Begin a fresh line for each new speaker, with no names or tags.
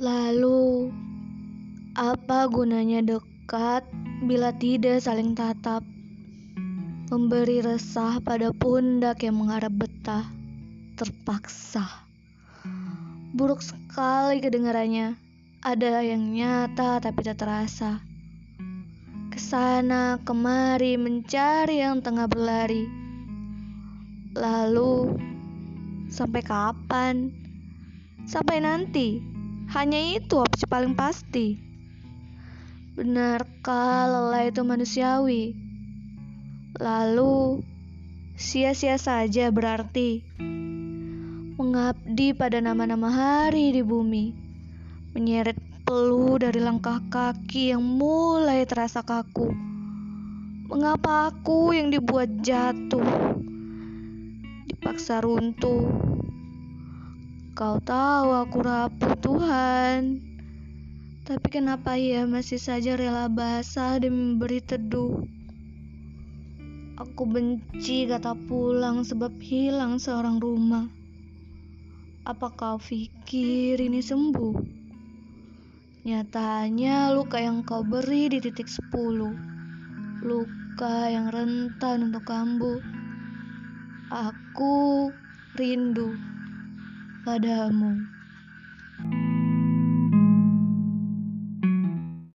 Lalu, apa gunanya dekat bila tidak saling tatap? Memberi resah pada pundak yang mengharap betah, terpaksa. Buruk sekali kedengarannya. Ada yang nyata tapi tak terasa. Ke sana kemari mencari yang tengah berlari. Lalu, sampai kapan? Sampai nanti. Hanya itu opsi paling pasti. Benarkah lelah itu manusiawi? Lalu, sia-sia saja berarti. Mengabdi pada nama-nama hari di bumi. Menyeret peluh dari langkah kaki yang mulai terasa kaku. Mengapa aku yang dibuat jatuh? Dipaksa runtuh Kau tahu aku rapuh Tuhan. Tapi kenapa ia masih saja rela basah demi memberi teduh? Aku benci kata pulang sebab hilang seorang rumah. Apa kau pikir ini sembuh? Nyatanya luka yang kau beri di titik sepuluh. Luka yang rentan untuk kambuh. Aku rindu padamu.